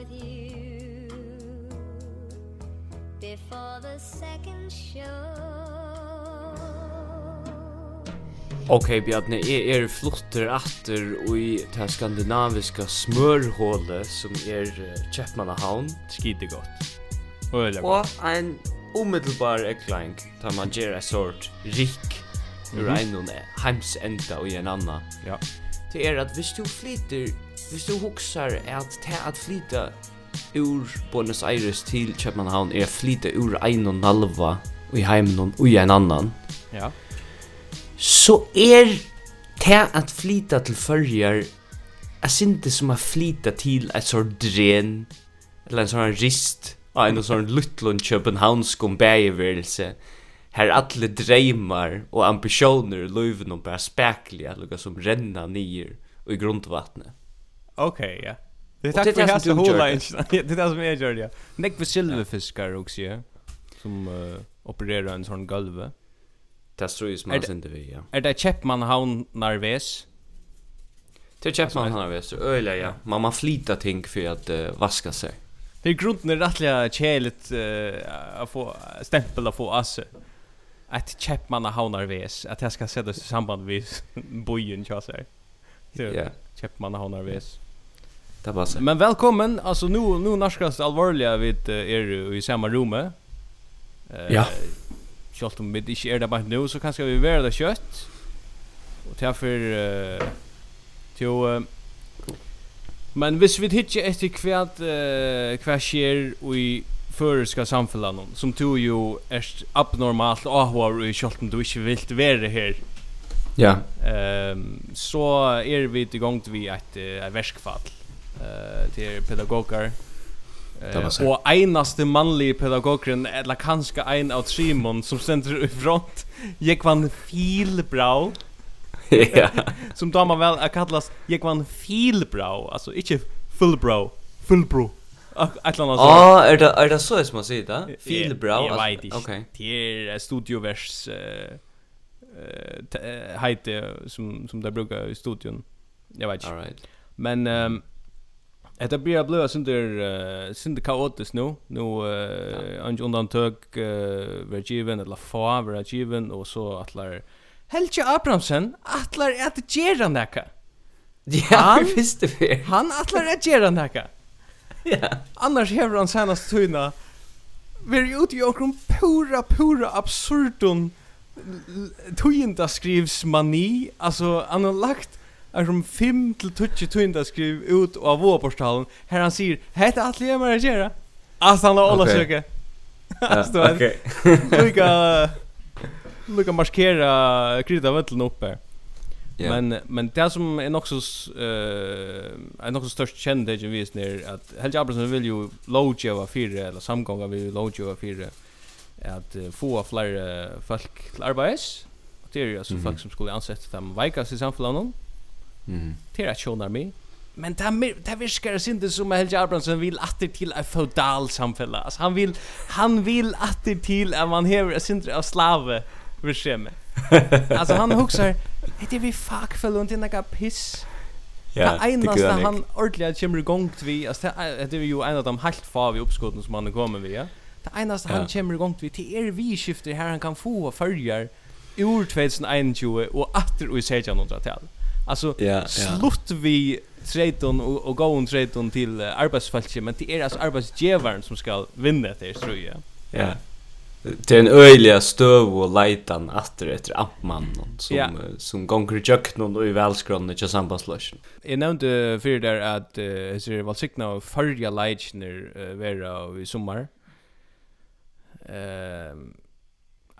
with you Before the second show Okej, Bjarne, jeg er flotter atter i det skandinaviska smørhålet som er Kjeppmannahavn. Skite godt. Og en umiddelbar eklang, da man gjør en sort rik ur mm -hmm. en og en annan. Ja. Det er at hvis du flyter Hvis du huksar at det at flyta ur Buenos Aires til København er flyta ur ein og nalva og i heimen og i en annan. Ja. Så er det at flyta til fyrjar er synes som har flyta til et sånn dren, eller en sånn rist, av en sånn luttlund københavnsk ombeiverelse, her alle dreimar og ambisjoner i løyven og bare spekler, lukka som renna nyer og i grundvattnet. Okej, ja. Det tack för hans hela Det där som jag gör ja. Nick för silverfiskar också ja. Som uh, opererar en sån galve. Det tror jag man sen det vi ja. Är det Chapman han Narves? Det Chapman han nervös. Öliga ja. Man man flita ting för att uh, vaska sig. Det är grunden är rättliga kälet uh, att få stämpel att få asse. Att Chapman han Narves, att jag ska sätta sig i samband med bojen jag säger. Ja. Chapman han nervös. Det passar. Men välkommen. Alltså nu nu narskas allvarliga vid er i samma rum. Eh Ja. Kjolt om vi ikke er det bare nå, så kanskje vi være det kjøtt. Og til for... Uh, til uh, men hvis vi ikke etter hva, uh, hva skjer i føreska samfunnet, som du jo er abnormalt avhår i kjolt om du ikke vil være her, Ja. Ehm um, så er vi i gang vi ett uh, verskfall eh till pedagoger. Eh och enaste manliga pedagogen eller kanske en av Simon som ständer i front. Jag vann filbrau. Ja. som man väl att kallas jag vann filbrau, alltså inte fullbro, fullbro. Atlan alltså. Ja, är det är det så som man säger det? Filbrau. Okej. Det är studiovers eh eh heter som som där brukar i studion. Jag vet inte. All right. Men ehm um, Det blir blöa synder uh, synder kaotiskt nu. Nu uh, ja. undantag uh, vergiven eller fa vergiven och så atlar Helge Abrahamsen atlar att gera näka. Ja, visst det. Han atlar att gera näka. Ja. Annars hävrar han senast tyna. Vi är ute i pura, pura absurdum tujinda skrivs mani. Alltså, han har lagt är som 5 till 20 tunna skriv ut av vårportalen. Här han säger, "Hetta att leva med göra." Alltså han har alla söka. Okej. Lika lika maskera krydda vetteln uppe. Yeah. Men men det som är också eh uh, är så störst känd det ju visst när att Helge Abrahamsson vill ju lodge av fyra eller samgångar vill lodge av fyra att uh, få fler uh, folk till arbets. Det är ju alltså mm -hmm. folk som skulle ansätta dem veikast i samfunnet Mm. Det är att tjonar mig. Men det mer, det viskar virkar inte som Helge Abrahamsson vill att till ett feudal samfälle. Alltså han vill, han vill att till att man hever ett av slave vid alltså han huxar, det är vi fackfälle och inte några piss. Ja, det enaste han ordentligt kommer igång vi, alltså det är ju en av de helt fav vi uppskotten som han är kommit vid, ja. Det enaste han kommer igång vi, till är vi skifter här han kan få följer ur 2021 och åter i 1600-talet. Alltså yeah, slut vi Treiton och, och gå en treiton till uh, arbetsfältet men det är alltså arbetsgivaren som ska vinna det tror jag. Ja. Yeah. Det är en öjliga stöv och lejtan efter efter ampmannen som, yeah. som gånger i köknen och i välskronen till sambandslösen. Jag nämnde för där att uh, så det var sikna av förra lejtner uh, vera i sommar. Uh,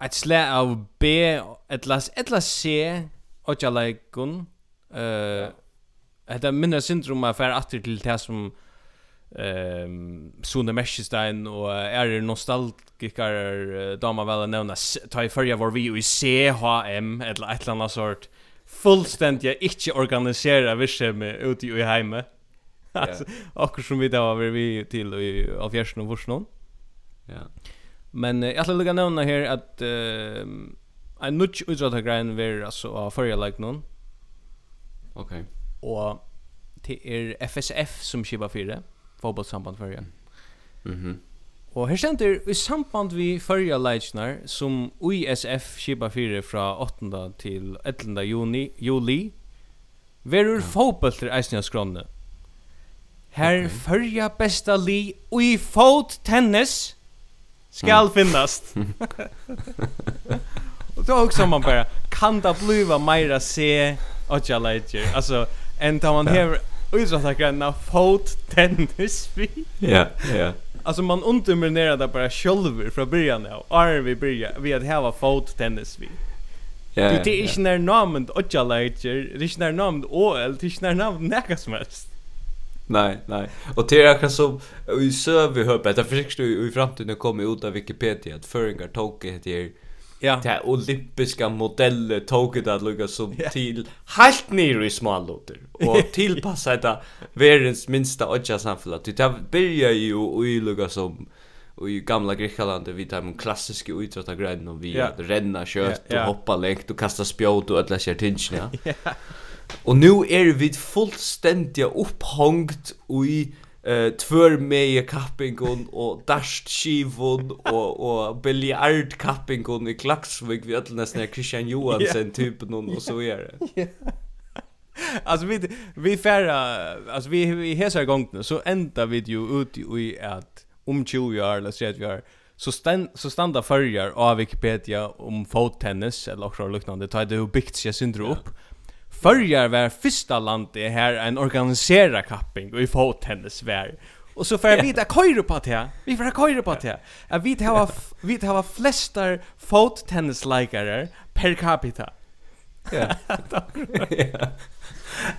ett slä av B, ett las, ett las C, och jag lejkon. Eh Hetta minna syndrom af fer aftur til tær sum ehm Sune Meschstein og er nostalgikar dama vel nevna ta i førja var vi i CHM eller et eller annet sort fullstendig ikkje organisera virksomhet ute i heime. Alltså akkur som vi da var vi till i Alfjersen och vursnon. Ja. Men jag skulle lukka nämna här att uh, en nutch utrat grejen altså av fyrja like noen. Okej. Okay. Och det er FSF som skipar fyrir, det. Fotbollssamband. Mhm. Mm her Och här i samband vi förra lejdnar som USF skipar fyrir från 8 til 11 juni juli. Verur ja. fotbollstre eisne skronne. Her okay. förra besta li i fot tennis skal mm. finnast. og då också man bara kan det bliva meira se och jag lägger. Alltså en tar man här utsatta fot tennis vi. Ja, ja. Alltså man underminerar det bara själver från början av. Är vi börja vi att ha fot tennis vi. Ja. Det är inte när namnet och jag lägger. Det är inte när namnet OL, eller det är inte när näka som helst. Nej, nej. Och det är kanske som i söver hör att Det försöker du i framtiden kommer ut av Wikipedia att föringar tolkar heter Ja. Det olympiska modellet tog det att lugga som ja. till helt ner i smalloter och tillpassa det världens minsta odja samfället. Det börjar ju i lugga som och i gamla Grekland vi tar en klassisk uträtta grej och vi yeah. renna kött och hoppa längt och kasta spjåt och alla kör tinch ja. Och nu är vi fullständigt upphångt i eh tvör med kappingon och dasht skivon och och biljard kappingon i Klaxvik vi öll nästan Christian Johansson yeah. typen och så är det. Alltså vi vi färra alltså vi vi hesa gången så ända vi ju ut i att om 20 år eller 30 år så stand så standa förjar av Wikipedia om fottennis eller också liknande tar det ju bikt sig syndrom upp. Yeah Förjar var första landet här en organiserad kapping och i fottennis var. Och så för vi där köra på det. Vi för köra på det. Att vi har vi har flestar fottennislikare per capita. Ja.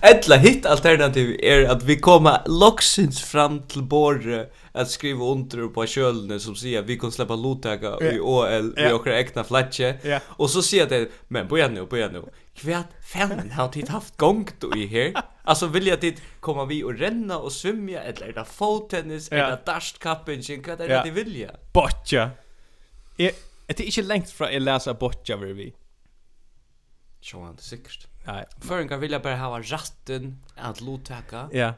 Ettla hitt alternativ är att vi kommer loksins fram till borre att skriva under på kjølene som sier at vi kan släppa lottaka i OL vi okra ekna flatje flatche och så säger det men på nu på nu kvärt fan har tid haft gång i här alltså vill jag dit komma vi och renna och svimma eller är det fottennis eller dashkappen sin vad är det vill vilja? Botcha det är inte långt från att läsa botcha vi Så han det sikkert. Nej. Förringar vilja jag bara ha ratten att lottaka. Ja.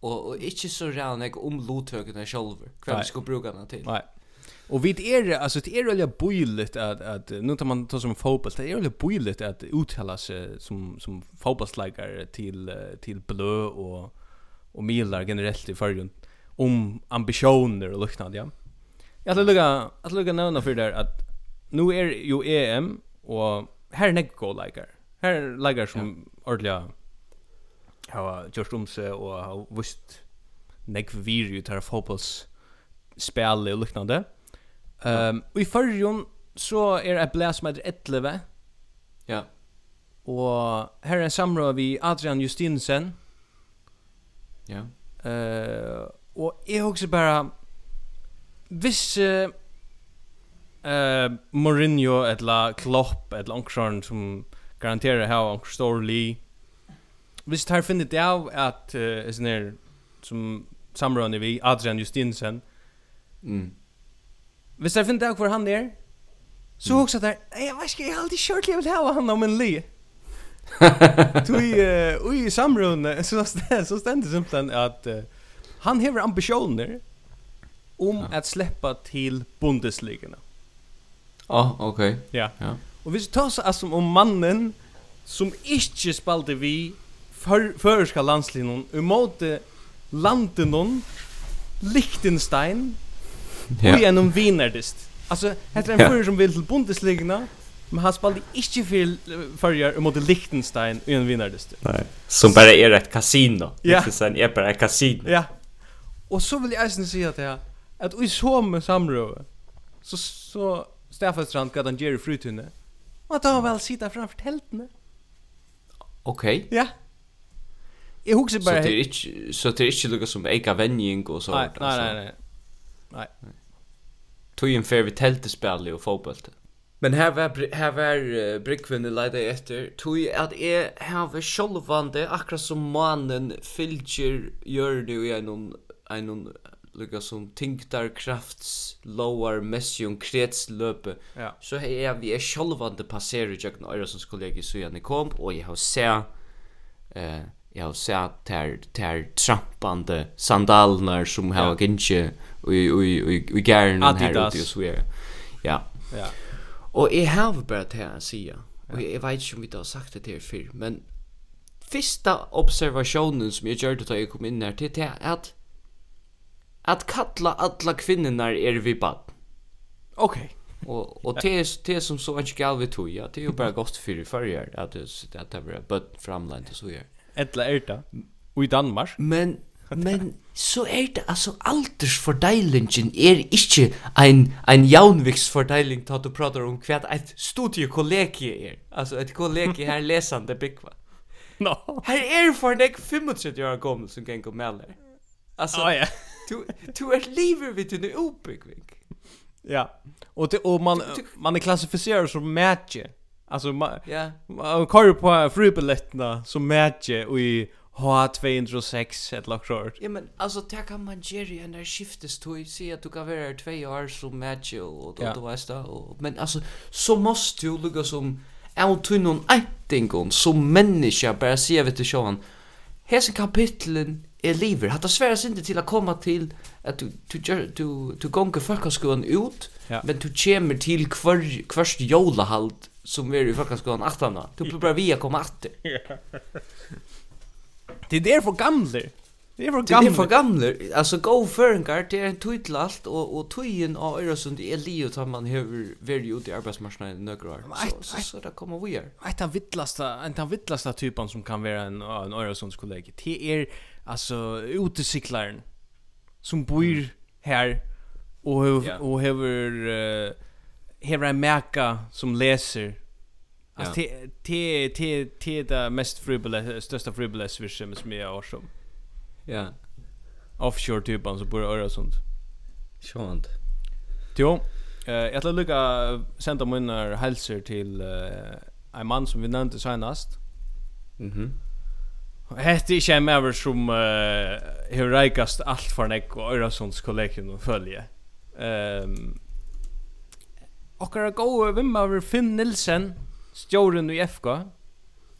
Och och inte så redan jag om lotäckan själv. Kvar ska bruka den till. Nej. Och vid är alltså det är väl bojligt att att nu tar man tar som fotboll det är väl bojligt att uttala seg som som fotbollsläggare till till blø och och milar generellt i förgrund om ambitioner och liknande ja. Jag vill lägga att lukka nevna för der att nu är ju EM och här är några goal likar. Här är likar som ja. ordliga har gjort om sig och har visst nek vir ju tar fotbolls spel och liknande. Ehm um, och i förrjon så är det blast med 11. Ja. Og her er en samråd vi Adrian Justinsen. Ja. Eh uh, og jeg husker bara viss uh, eh Mourinho eller Klopp eller Onkron som garanterar här Onkron Storley. Visst har funnit det av at uh, är sån som samrörande vi Adrian Justinsen. Mm. Visst har finn det av var han där? Så mm. också där, jag vet inte, jag har alltid kjørt jeg vil ha han om en li. Tui, uh, ui, samrörande, så, så ständer simpelthen att uh, han hever ambitioner om ja. att släppa till Bundesliga. Mm. Ja, oh, okej. Okay. Ja. ja. Och vi tar så alltså om mannen som inte spelade vi för förska landslinjen emot landenon Liechtenstein ja. och genom Wienerdist. Alltså heter en ja. förr som vill till Bundesliga Men han spelade inte för fyrir mot Liechtenstein i en vinnardist. Nej. Som bara är ett kasino. Ja. Det är är bara ett kasino. Ja. Och så vill jag sen säga att jeg, att i så med samrøve, så så Staffelstrand gav han Jerry Frutunne. Og da vel sita framfor teltene. Okej. Ja. Jeg husker bare... Så det er ikke, så det er ikke lukket som eika vending og så. Nei, nei, nei, nei. Nei. Tog en fair vi teltespillet og fotbollet. Men här var här var uh, Brickvinne leida efter tog att är här var självande akkurat som mannen fylgjer gör det i en en lukka som tingtar krafts lower messium krets løpe ja. så hei er vi er sjølvande passerer jøkken Øyresons kollegi så ni kom og jeg har se eh, jag har se ter, ter trampande sandalner som har ja. och och gæren her ute och så er ja. ja og jeg har bare til å si og jeg vet ikke om vi har sagt det til før men första observationen som jag gjorde då jag kom in här till det är att At kalla alla kvinnorna är vi bad. Okej. Okay. och och det är det som så inte gal vi tog ja det är ju bara gott för förr at det att det var but framland så här. Ettla är det. Och i Danmark. Men men så er det altså aldersfordelingen er ikke ein, ein jaunviksfordeling ta at du prater om hva et studiekollegie er. Altså et kollegi her lesande byggva. No. Her er for nek 35 år gammel som gengå meler. Altså, oh, ja. Du du är lever vid en obekvik. Ja. Och det och man man är klassificerad som matche. Alltså man ja. Man kör på frubeletterna som matche och i H206 ett lag. Ja men alltså det kan man göra när skiftes till se att du kan vara två år som matche och då då vet du. Men alltså så måste du lukka som av tror någon som människa bara ser vet du sjåan, hese kapitlen er lever hade svärs inte till att komma till att du du du du gånga folkskolan ut ja. men du kommer till kvar kvarst jolahalt som är i folkskolan attarna du blir bara via komma åt. det är därför gamla Det är för gamla. Det är för gamla. Alltså go förringar det är en titel allt och och tiden av Öresund är Leo tar man hur very ut i arbetsmarknaden några år. Så så, så där kommer vi. Ett av vittlasta, en av vittlasta typen som kan vara en en Öresundskollega. Det är alltså utecyklaren som bor här och hev, yeah. och hever uh, hever en märka som läser alltså yeah. te te te det mest friboless största friboless vision som jag har som ja offshore typen så bor öra sånt sånt jo Eh jag jag lukar sända munnar hälsor till uh, en man som vi nämnde senast. Mhm. Mm Hette ikke en maver som uh, har reikast alt for nek og Øresunds kollegium og følge. Um, Okkara er gode vimmaver Finn Nilsen, stjåren i FK.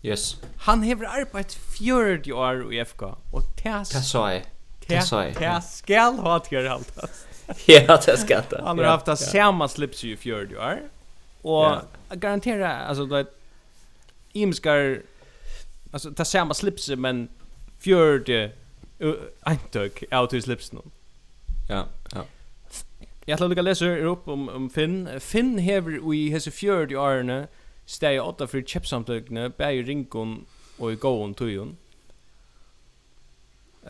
Yes. Han har arbeidt 40 år i FK, og tæs... Tæs sa jeg. Tæs sa jeg. Tæs skal ha til alt. Ja, det skal det. Han har haft det samme slips i 40 år, og garanterer, altså, du vet, imskar alltså ta samma slips men fjörde eintök out his lips nu. Ja, ja. Jag tror jag läser upp om om Finn. Finn hever i a fjörde arne stay åtta för chipsamtökne bäj ringon och i to you.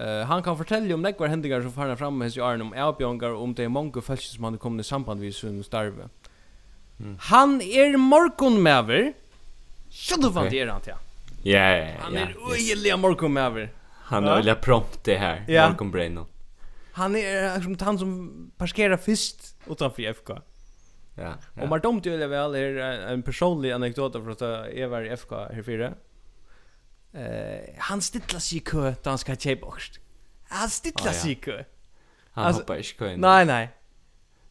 Uh, han kan fortälja om nekvar hendingar som farna fram med hans Arne om avbjöngar og om det er mange fælsir som han er i samband med sin starve. Mm. Han er morgonmæver. Sjölvan okay. det er han til. Ja, ja, ja. Han är öjliga morgon med över. Han är öjliga prompt det här. Ja. Morgon brain. Han är som han som parkerar först utanför FK. Ja. ja. Och man dumt ju väl är en personlig anekdot för att jag var i FK här fyra. Eh, han stilla sig i kö då han ska köpa borst. Han stilla sig i kö. Han hoppar i kö. Nej, nej.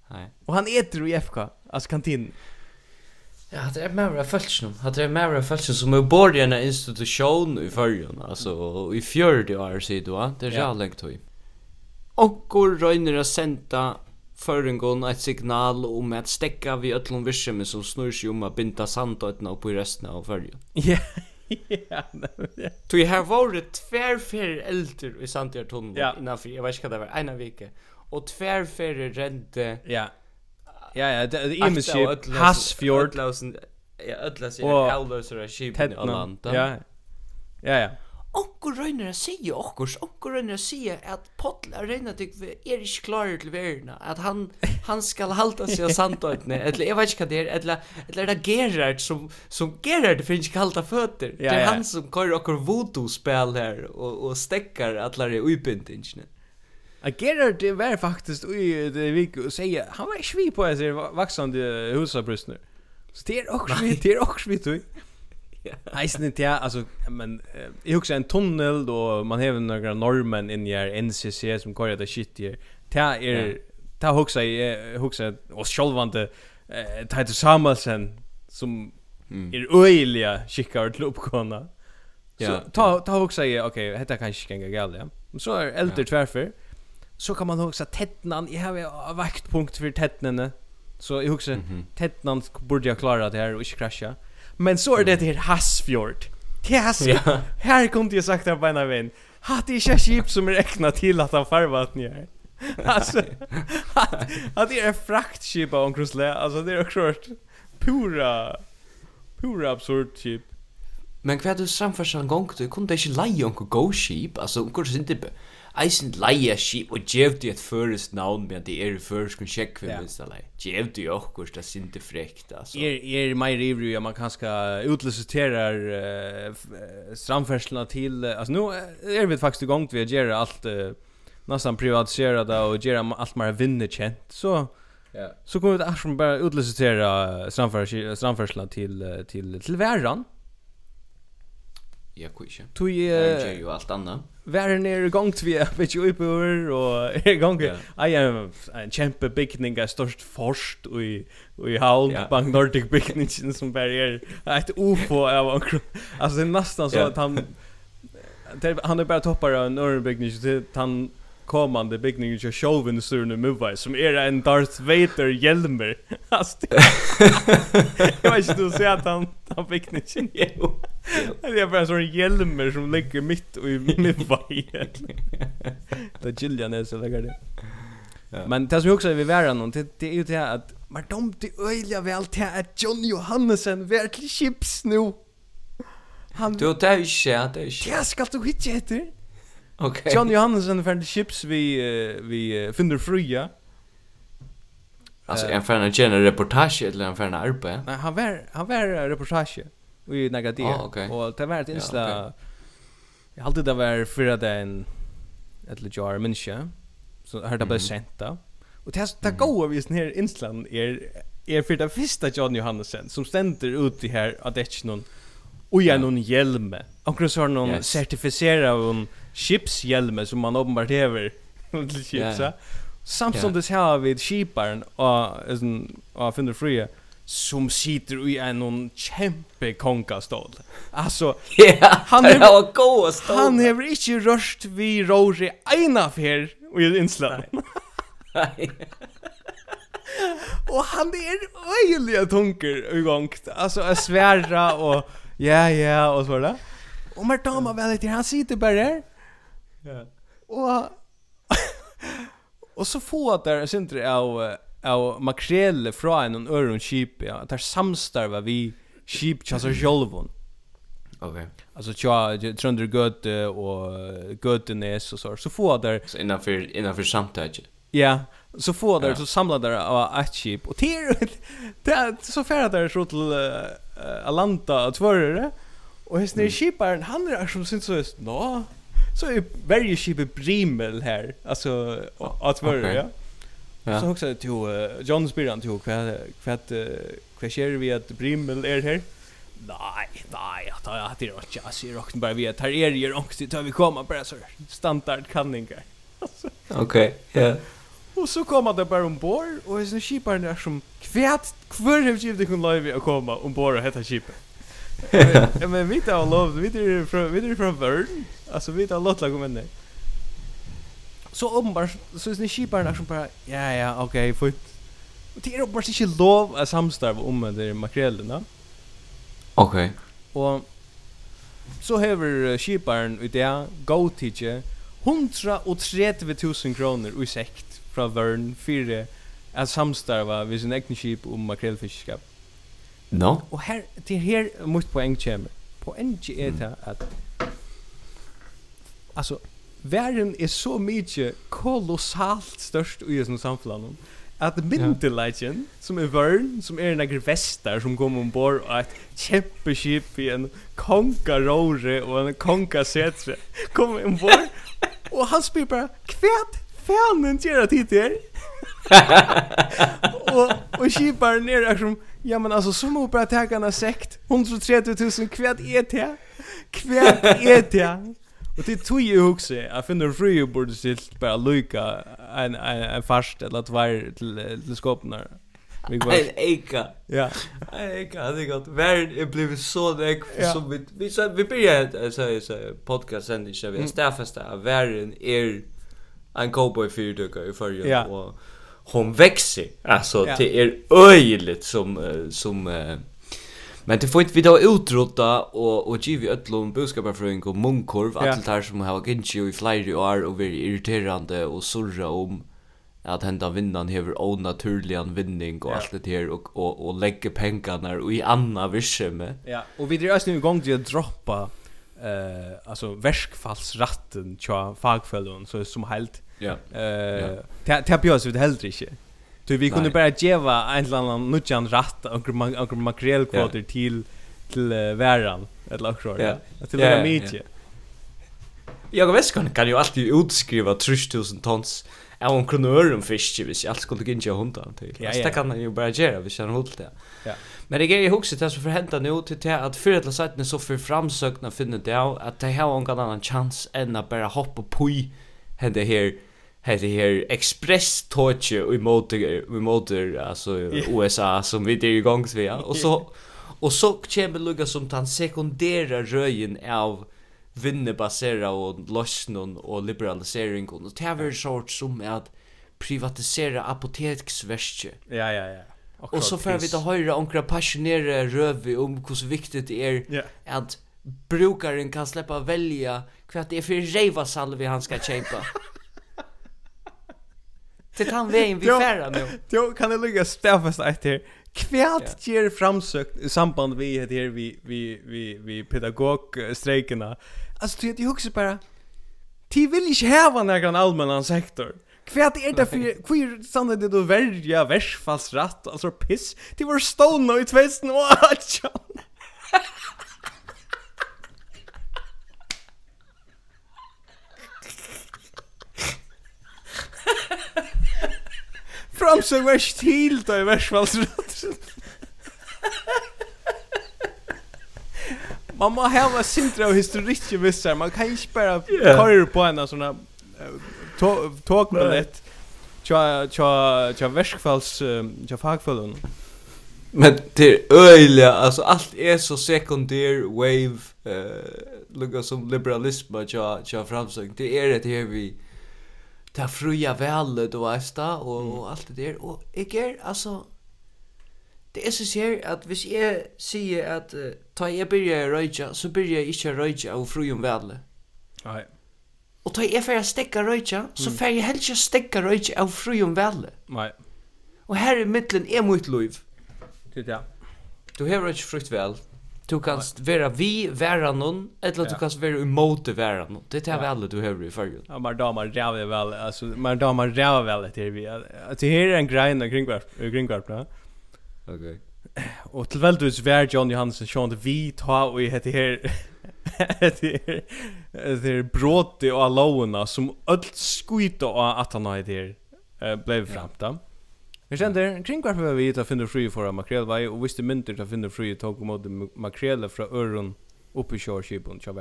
Nej. Och han äter i FK, alltså kantinen. Ja, det är mer av fältsnum. Det är mer av fältsnum som är bor i en institution i förrjun. Alltså, i fjörde år sidan, va? Det är ja. längt höj. Och går röjner att sända förrjungon ett signal om att stäcka vid ötlom virksomhet som snurr sig om att binda sandötna upp i resten av förrjun. Ja, ja. ja. Tog här var det tvärfärre elder i Sandjartunnel ja. innanför, jag vet inte vad det var, ena vecka. Och tvärfärre rände... Ja Ja, ja, det er imeskip, Hasfjord. Ja, ödlas är Elvers och Sheep i Holland. Ja, ja, ja. Onkur røyner å sige okkurs, onkur røyner å sige at Potl er røyner at er ikke klarer til verden, at han, han skal halda seg av sandøytene, eller jeg vet ikke hva det er, eller, eller det Gerard som, som Gerard finnes ikke halda føtter. Ja, ja. Det er han som kører okkur voodoo-spel her, og, og stekkar atler i uybindingene. Jag Gerard det var faktiskt i det vi och säga han var svi på sig vaxande husabrustner. Så det är också vi det är också svi du. Eisen inte ja, alltså men jag också en tunnel då man har några normen in i NCC som kör det shit här. Ta är ta huxa jag huxa och självande eh Titus Samuelsen som är öjliga skickar till uppkonna. Så ta ta huxa jag okej, heter kanske gänga gal ja. Men så är äldre tvärför så kan man också tettnan jag har vaktpunkt för tettnene. Så jag också mm -hmm. tettnan borde jag klara det här och inte krascha men så är det det här Hasfjord. Det här ja. här kunde jag sagt att bara vän hade inte skip som är räknat till att han farvat ner alltså att det är fraktskip av onkrusle alltså det är också pura pura absurd skip. Men hva er det samførst en? Du kunne ikke leie onko go-skip, altså onko sin type eisen leia skip og gjevde et føres navn med at det er føres kun sjekk ved minst alle. Gjevde jo okkurst, det er det frekt, altså. Er, er meir ivrig at man kanske utliciterar uh, stramferslene til, uh, altså nu er vi faktisk i gang til å alt, uh, nästan privatisere och og allt mer vinnerkänt så... Yeah. Så kommer det att som bara utlicitera stramfärslorna till, till, till, till värran. Jag kusch. Tu är ju allt annat. Var är nere gång till vi vet ju uppur och är gång. I am en kämpe bikning är störst forst och i och i Havn på Nordic bikningen som barriär. Ett UFO av alltså nästan så att han han är bara toppar av Nordic bikningen så han kommande byggningen till showen i Sturne Movie som är en Darth Vader hjälmer. Alltså, jag vet inte du ser att han, han byggningen den jo. Det är bara en sån hjälmer som ligger mitt i Movie. det gillar är så lägger det. Ja. Men det som jag också vill vara någon, det, det är ju det här att Men de det öliga väl till att John Johannesen till chips nu. Han Du det är ju shit, det är ju. Det ska du hitta heter. Okay. John Johansen fann chips vi uh, vi uh, finner fruja. Alltså uh, en fann en generell reportage eller en fann arbe. Nej, han var han var reportage i negativ. Ah, okay. Och det var ett inslag. Ja, okay. Jag hade det var förra den ett jar människa. Så har det blev sent då. Och det det goda vi sen här inslagen är är för det första John Johansen som ständer ut i här att det är någon Och jag någon hjälm. Och så har någon yes. certifierad en chipshjälm som man uppenbart häver till chips. Yeah. Samtidigt yeah. har vi skiparen och en och finner fria som sitter i en någon kämpe konkastol. Alltså ja, han är god stol. Han har inte röst vi Roger ena för i inslag. Nej. och han är öjliga tunker igång. Alltså är svära och Ja, ja, och så var det. Och Martin var väl han sitter bara där. Ja. Och och så få att där syns det av av makrel från en öron sheep, ja, där samstarva vi sheep chaser självon. Okej. Alltså tja, Trönder Göte och Götenes och så. Så får där... Så innanför, innanför samtidigt. Ja, så får där, så samlar där av ett chip. Och det är så färdar där så till Alanta och tvörre. och hästen är skiparen han är som syns så nå så är varje skip brimel här alltså att svårare ja Ja. Så också till uh, John Spiran till kvad kvad kvad ser vi att Brimel är här. Nej, nej, jag tar jag till och chassi rocken bara vi att här är ju också till vi kommer bara så standard kanningar. Okej, ja. Och så kommer det bara ombord och sen skipar den som kvärt kvar har givet det kunde live att komma ombord och heta skipet. Men vi tar lov, vi tar från vi tar från Värn. Alltså vi tar låtla kommer ner. Så uppenbart så är det skiparen där som bara ja ja okej fint. Och det är uppenbart inte lov att samstarva om det de makrellerna. Okej. Okay. Och så hever skiparen ut det go teacher 130.000 kroner i sekt fra Vørn fire at samstarva vi sin egen skip om makrelfiskeskap. No. Og her, til her mot poeng kommer. Poenget er det at altså, verden er så mykje kolossalt størst i sånne samfunnet at myndelagen, ja. som er vörn, som er en akker vestar som kom ombord og et kjempeskip i en konka råre og en konka setre, kom ombord, og han spyr bara, kvæt fanen gjør at hit är? og og skipar ner där som ja men alltså bara ta tägarna sekt 130 000 kvätt ET. Kvätt ET. Och det tog ju också jag finner fru borde silt bara lycka en en, en fast eller två till till skåpnar. En eka. Ja. En eka, det är gott. Världen är blivit så näck ja. som vi, vi, så vi börjar så, så, podcast sen, vi har stäffast att världen är en cowboy fyrdöka i förr ja. och hon växer alltså ja. det är öjligt som som Men det får inte vi då utrota och och ge vi öllum budskapar och munkorv ja. allt här som har ginchi i flyr år är och väldigt irriterande och surra om att hända vinnan hever onaturligan vinning och ja. allt det här och och og legge pengarna i anna virke. Ja, och vi drar oss nu igång till att droppa eh alltså verkfallsrätten tja fagfällon så som helt ja. eh tappios vid helt inte Du vi kunde bara geva en eller annan nutjan ratt och och makrel kvoter till till värran eller också ja. till det mycket. Jag vet kan kan ju alltid utskriva 3000 tons av en kronörum fisk fiske hvis jag allt skulle gå in till hundan till. Det kan ju bara göra vi kör hål det. Ja. Men det är ju också det som får hända nu till det att för eller sidan så för framsökna finna det att det har någon annan chans än att bara hoppa på i hända här hade här express torch i motor i motor alltså USA som vi det igång så ja och så och så kommer lugga som tan sekundära röjen av vinne basera och lossnon och liberalisering och det här sorts som att privatisera apoteksverket. Ja ja ja. Och så får vi ta höra onkra passionerade rövi om hur viktigt det är yeah. att brukaren kan släppa välja kvart det är för reva salvi han ska kämpa. Till han vägen vi färra nu. Jo, kan det ligga stäffast ett här. Kvärt ger framsökt i samband vi det här vi vi vi vi pedagogstrejkerna. Alltså det jag också bara Ti vill inte häva någon allmänna sektor. Kvärt är det för queer sanna det då välja värsfalls rätt alltså piss. Det var stone i tvästen och Fram så värst till då i värsfalls rätt. Man må hava sintra og historikki vissar, man kan ikke bare yeah. køre på en sånn tog med lätt. Tja tja tja väskfalls tja fagfällen. Men det är öjliga, alltså allt är så sekundär wave eh lukka som liberalism och tja tja framsökt. Det är det här vi ta fruja väl då vasta och och allt det där och jag är alltså det är så ser att hvis jag säger att ta jag börjar röja så börjar jag inte röja och frujum väl. Nej. Og då jeg fyrir å stekka røyja, så får jag helst ikke stekka røyja av fri om velle. Nei. Og her i middelen er mitt liv. Det ja. Du hever ikke frukt vel. Du kan være vi, være noen, eller du kan være imot være noen. Det er det vel du hever i fyrir. Ja, men da man ræver vel, altså, men da man ræver vel etter vi. Det her er en grein av kringvarpna. Ok. Og tilveldvis vær John Johansen, sjående vi ta og i hette her det är det är brott och allowna som allt skuita och att han har det eh blev framta. Vi kände kring varför vi vet att finna fri för og och visste mynter att finna fri tog mot makrele från öron upp i körskipen till.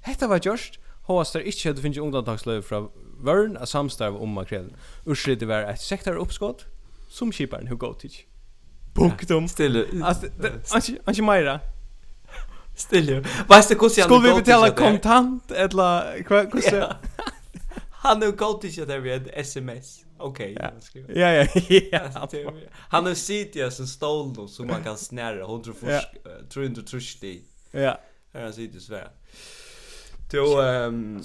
Hetta var just der ikkje hadde finnst undantagsløy fra vørn av samstarv om makrelen. Urslit var et sektar uppskott som kiparen hu gått Punktum. Stille. Anki meira. Stille. Vet du hur ska Skulle vi betala kontant eller hur Ja. Han har gått till det via SMS. Okej. Okay, ja. ja, ja, ja. Han har sitt det som stål då som man kan snära 100 fusk, tror inte trust det. Ja. Här har sett det svär. Då ehm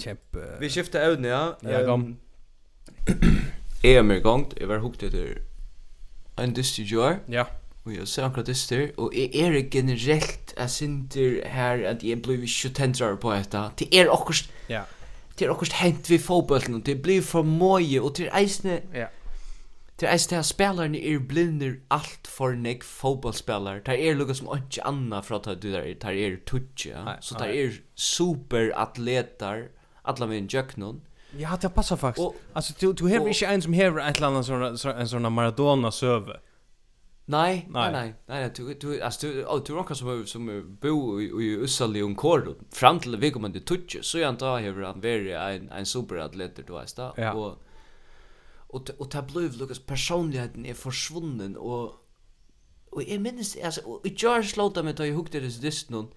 vi skiftar ämne ja. Ja, kom. Är mer gångt, jag var hooked efter En disjor. Ja. Og jeg ser akkurat dyster, og jeg er generelt jeg synder her at jeg blir ikke tendrar på dette. Det er akkurat, ja. det er akkurat hent vi fotballen, det blir for mye, og til eisne, ja. til eisne her spillerne er blinder alt for nek fotballspillere. Det er lukka som ikke anna fra at du der, det er tutsi, ja. så det er superatletar, alla med en jöknon. Ja, det passar faktiskt. Alltså, du, du hever inte en som har ett eller annat en sån Maradona-söver. Nei, nei, nei, nej, du, du, alltså du, oh, du rockar som, som bo i, i Ussali och Kåre, fram till vi kommer till Tutsch, så jag da, hever han var en, en superatleter, du vet da, ja. och och och ta blev Lucas personligheten är försvunnen och och jag minns alltså och George slåta med att jag hukte det dist någon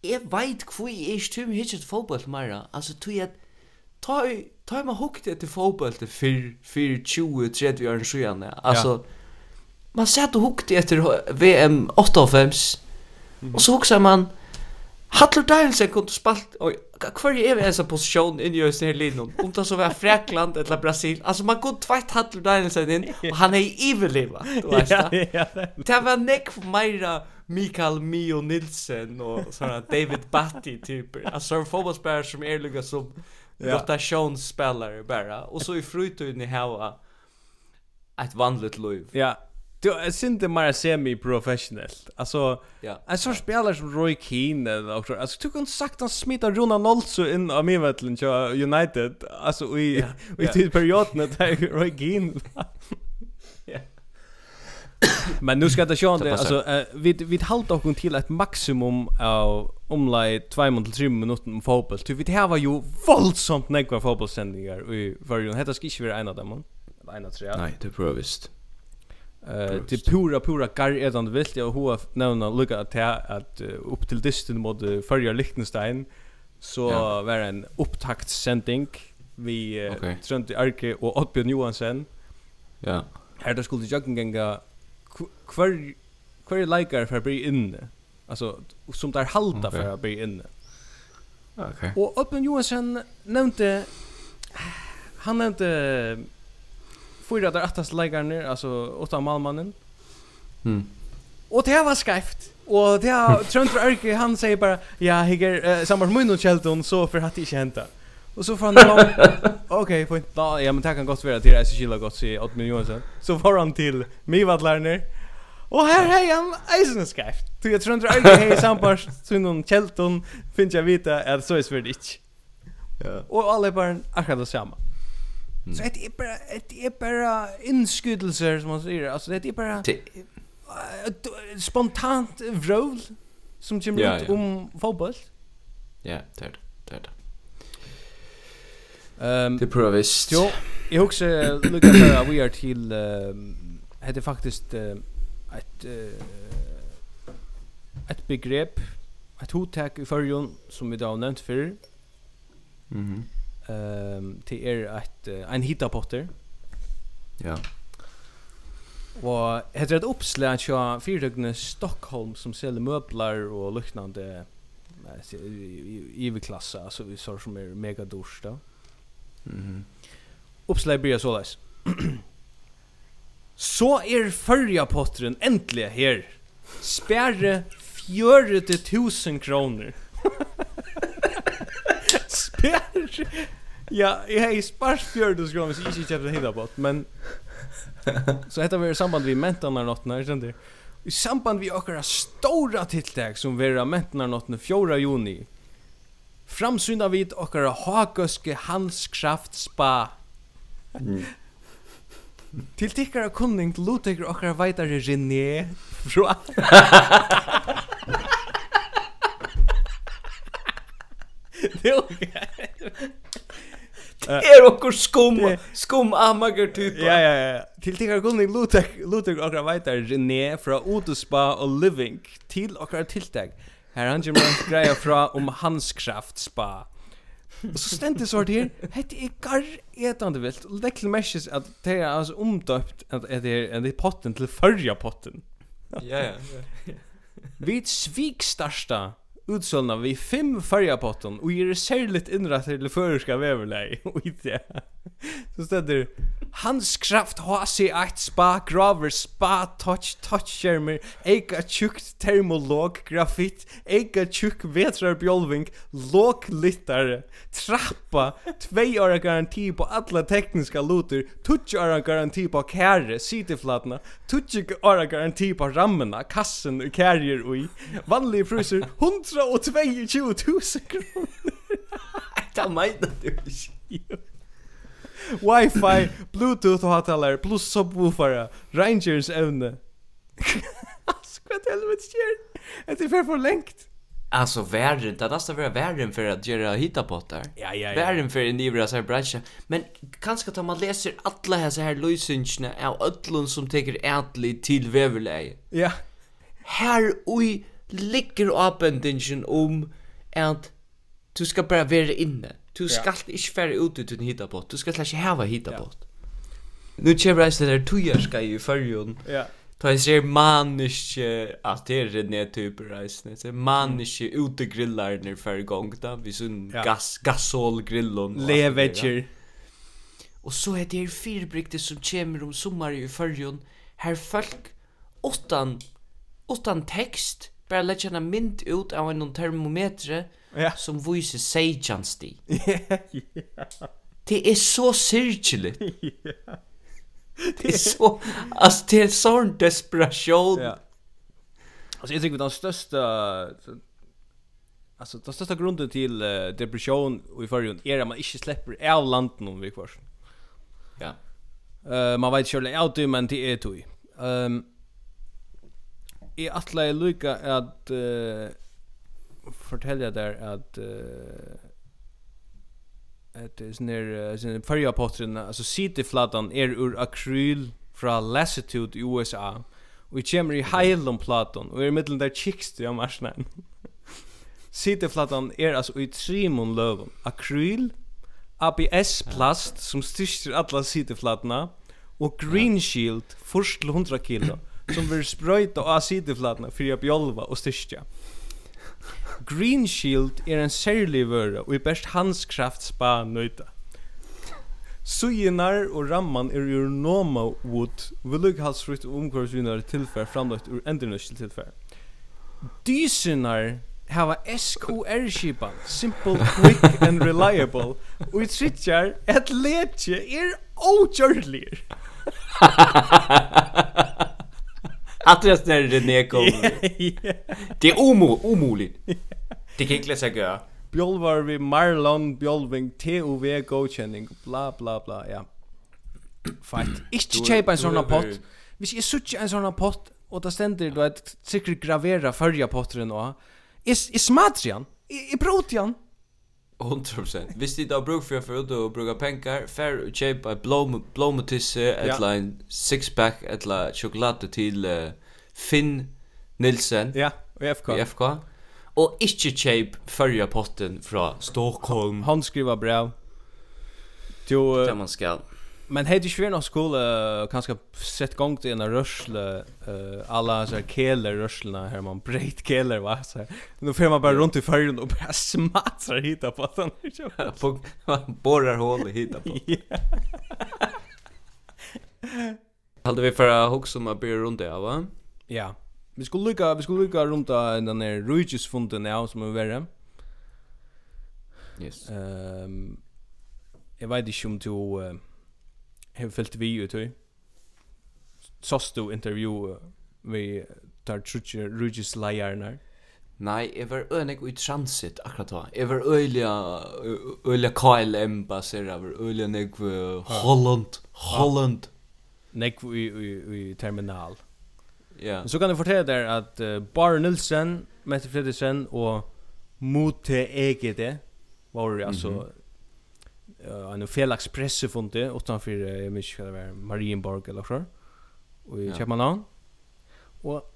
jag vet hur jag är stum hitchet fotboll mera alltså tog jag ta ta mig hukte till fotboll för för 20 30 år sedan alltså ja man satt och hukte efter VM 85 och så huxar man Hattel Danielsen kunde spalt. Och kvar är vi ens position in i just här linjen om det så var Fräkland eller Brasil. Alltså man kunde tvätt Hattel Danielsen in och han är överleva du vet ja, ja, det var Nick Meira Mikael Mio Nilsen och såna David Batty typer alltså fotbollsspelare som är lika som rotationsspelare bara. Och så i fritiden i hava ett vanligt liv ja. Du är inte mer semi-professionellt. Alltså ja. en sorts spelare som Roy Keane eller också. Alltså du kan sagt han smita Rona Nolso in av min till United. Alltså i i tid perioden där Roy Keane. Ja. Men nu ska det sjön det alltså uh, vi vi hållt oss till ett maximum av omlai 2 till 3 minuter om fotboll. Du vi har ju våldsamt några fotbollssändningar i förrjun. Hetta ska inte vara en av dem. En av tre. Nej, det är provist. Eh det pura pura gar är den vilt jag hoa nämna lucka att att upp till distan mot förra Liechtenstein så var en upptaktssändning vi Trent Arke och Oddbjørn Johansen. Ja. Här där skulle jag gänga kvar kvar likar för bli inne. Alltså som där halta för att bli inne. Okej. Och Oddbjørn Johansen nämnde han nämnde fyra där attast ner alltså åtta malmannen. Mm. Och det var skäft. Och det har Trent Örke han säger bara ja, higer uh, samma mun och Chelton så för att det inte hända. Och så får han Okej, okay, då ja men tack kan gott vara till Ice gott se 8 miljoner sen. Så får han till Mivad Lerner. Och här är han Eisen skäft. Du jag tror inte Örke hej sambars så någon Chelton finns jag vita att så är det inte. Ja. Och alla bara akkurat samma. Så det är bara det är bara inskydelser som man säger. Alltså det är bara spontant vrål som kommer ja, ut ja. om fotboll. Ja, det är det. Det Ehm um, det provist. Jo, jag också lucka för vi är till um, hade faktiskt uh, ett uh, ett begrepp ett hotak i förjon som vi då nämnt för. Mhm. Mm Ehm till är ett en hitapotter. Ja. Och heter ett uppslag tja fyrtögne Stockholm som säljer möbler och liknande i i klassa alltså vi sa som är mega dyrt då. Mhm. Uppslag blir så läs. Så är förra potteren äntligen här. Spärre 40 000 kronor. Ja, jag har spars fjördes gram så inte köpte hela bort, men så heter vi i samband vi mentarna natten här sen det. I samband vi åkara stora tilltag som vera mentarna natten 4 juni. Framsynda vid åkara haköske handskraft spa. Mm. Til tikkara kunning lutekar okkara veitare René fra Det er är okkur skum, skum amager typa. Ja, ja, ja. Til tikkar kunni lutek, lutek okkar veitar René fra Utospa og Living til okkar tiltak. Her han kjemmer hans greia fra om Hanskraft spa. Og så stendt det sort her, hette er gar etande vilt, og det er merkes at det er altså omdøpt at det er, det potten til førja potten. Ja, ja. Vi svik starsta utsålna vi fem färgapotton och ger särskilt inrättade till förska väverläge och i det. Så städer Hans kraft har sig ett spa graver spa touch touch skärmer eka tjukt termolog grafit eka tjuk vetrar bjolving låg littare trappa 2 år garanti på alla tekniska lutor touch år garanti på kärre cityflatna 2 år garanti på rammena kassen och kärger och i vanliga priser 122 000 kronor Det menar du inte Wi-Fi, Bluetooth och hatalar plus subwoofer, Rangers ävne. vad helvete sker. Det är för för längt. Alltså världen, det nästan vara världen för att göra hitapottar. Ja, ja, ja. Världen för en ivra så här branscha. Men kanske att man läser alla här så här lösningarna av ödlon som tar ätlig till väverläge. Ja. Här oj ligger apendingen om att du ska bara vara inne. Du skal ikke fære ut ut en hitapott. Du skal ikke hava hitapott. Nu kommer jeg til det tujarskai i fyrjun. Ja. Da jeg ser maniske, at det er en nedtyper reisende, det er maniske utegrillarne for gang da, vi sunn ja. gas, gasolgrillon. Levetjer. Og så er det her som kommer om sommar i fyrjon, her folk, åttan, åttan tekst, bare lett kjenne mynd ut av en termometre, ja. som viser seijans sti. Ja, ja. Det er så syrkjelig. Ja. Det er så, altså det er sånn desperation. Ja. Alltså jag tycker den största alltså den största grunden till uh, depression och i förgrund är att man inte släpper av landen om vi kvar. Ja. Eh uh, man vet själv att det men det är tog. Ehm um, är alla är lika att uh, fortälja där att att är snär sin förra potten alltså city flatan är ur akryl från latitude i USA och kommer i Highland platan och är mitten där chicks jag marsnar city flatan är alltså i trimon löv akryl ABS plast som styrstir alla city flatna och green shield först 100 kilo som vill spröjta av sideflatna för att bjolva och styrka. Green Shield er en særlig vøre, og i best hans kraft spa nøyta. Suginar og ramman er ur Noma Wood, velughalsfrukt og omkårsvinnare tilfær framlagt ur endernøskel tilfær. Dysinar hava SQR-skipan, simple, quick and reliable, og i trittjar, at letje er ågjørligere. Att det när René kommer. Det är omo, omoligt. Det kan inte läsa göra. Bjolvar vi Marlon Bjolving TOV godkjenning, bla bla bla ja. Fint. Inte köpa en sån pott. Hvis jeg söka en sånn pott och där stender då at sikkert gravera förja potten och. Är är smatrian? Är brotian? 100%. Hvis de da bruk for å få ut og bruka penger, fer og kjøpe et blåmetisse, et eller en sixpack, et eller sjokolade til uh, Finn Nilsen. Ja, og FK. I FK. Og ikke kjøpe førja potten fra Stockholm. Håndskriva brev. Jo, det man skal. Men hej det svär nog skola kanske sett gång till en rörsle eh alla så keller rörslena här man breit keller va så nu får man bara runt i färgen och bara smatsa hitta på den på borrar hål i hitta på Hade vi förra hooks som att bli runt det va Ja vi skulle lycka vi skulle lycka runt den där Ruiges funden ja som är värre Yes. Ehm Jag vet inte om du har fyllt vi ut i. Sås du intervju vi tar trutje rujus lejarnar. Nei, jeg var øynig i transit akkurat da. Jeg var øylig øylig KLM baser, jeg var øylig nek Holland, Holland. Nek i, i, i terminal. Ja. Så kan jeg fortelle deg at uh, Bar Nilsen, Mette Fredriksen og Mote EGD var altså uh, en felags pressefonte utanför uh, jag minns vad det var Marienborg eller så och i ja. Köpenhamn och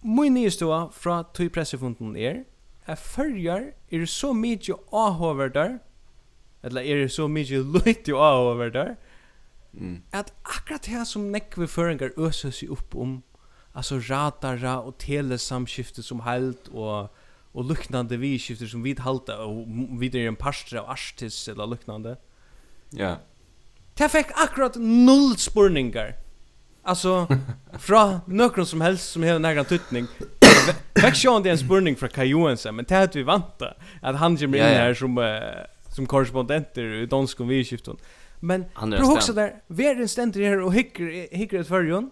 min nyhetsståa från tog pressefonten är att följar är det så mycket avhåver där eller är det så mycket lite avhåver där mm. att akkurat här som nekve föringar öser sig upp om alltså ratara och telesamskifte som helt och och liknande vi skifter som vid halta och vidare en pastra och artis eller luknande. Ja. Det fick akkurat noll spurningar. Alltså från någon som helst som har någon tutning. Fick ju inte en spurning från Kai Johansson, men det hade vi väntat att han kommer in här som uh, som korrespondenter i dansk och vidskiften. Men du också där, vi är en ständer här och hickar hickar ett förjon.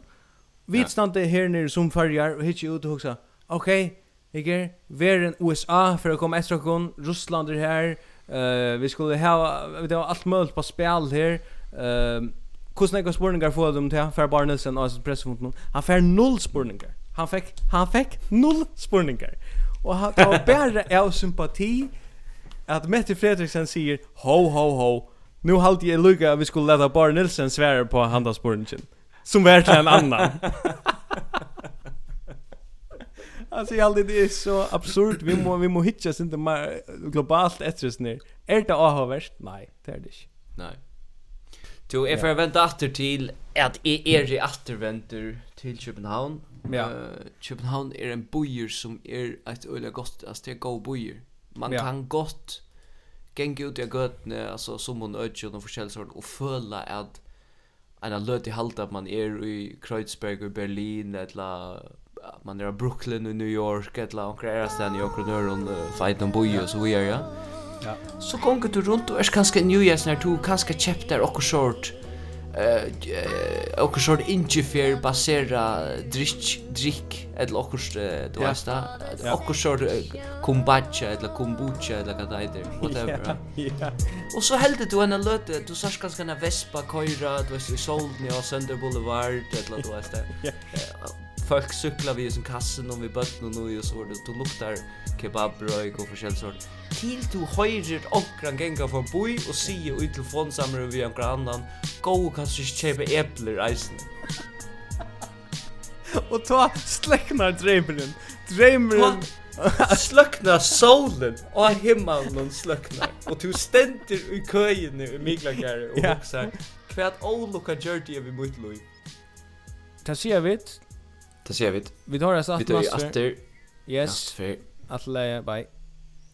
Vi ja. ständer här nere som färjar och hittar ut och också. Okej, okay, Ikke? Verden USA for å komme etter okken, Russland er her, uh, vi skulle ha, vi har alt mulig på spel her. Uh, hvordan jeg spurningar får dem til, han fer bare Nilsen og pressefunkten, han får null spurningar. Han fikk, han fikk null spurningar. Og han, tar var bare av sympati at Mette Fredriksen sier, ho, ho, ho, nu halte jeg lukka at vi skulle leta bare Nilsen svære på handaspurningen, som vært en annan. Alltså jag alltid det är så absurd. Vi må vi må hitcha sin det mer globalt etres ner. Är det avhörst? Nej, det är det inte. Nej. Du är för vänt åter till att är er i återvänder till Köpenhamn. Ja. Uh, Köpenhamn är en bojer som är ett öle gott att det går bojer. Man ja. kan gott gänga ut i götne alltså som en ödje och forskjellig sort och föla att en löt i halta att man är i Kreuzberg i Berlin eller man er i Brooklyn i New York eller några er stan i Okronör och fight on boy och så vidare ja. Ja. Så gonger du rundt og er kanskje New Year's när du kanske chapter och short eh och sort ingefer basera drick drick eller och du vet det. Och sort kombucha eller kombucha eller vad det heter whatever Ja. och så hällde du en löt du sa ganska en vespa köra du vet i solen i Sönder Boulevard eller du vet det folk cyklar vi i sin kassen om vi bøtten och nu og så det du luktar kebabbröd og forskjell sort. til du høyrer okran genga for boi og sie och i telefonsamrare vi onkran annan gå kan du köpa epler eisen. och ta släcknar drömmen. Drömmen slöknar solen och himmelen slöknar och du ständer i köjen i Miklagare och yeah. huxar kvärt olika gjorde vi mot Louis. Ta ser vi Det ser vi. Vi tar oss att master. Vi tar ju Yes. Atleja, bye.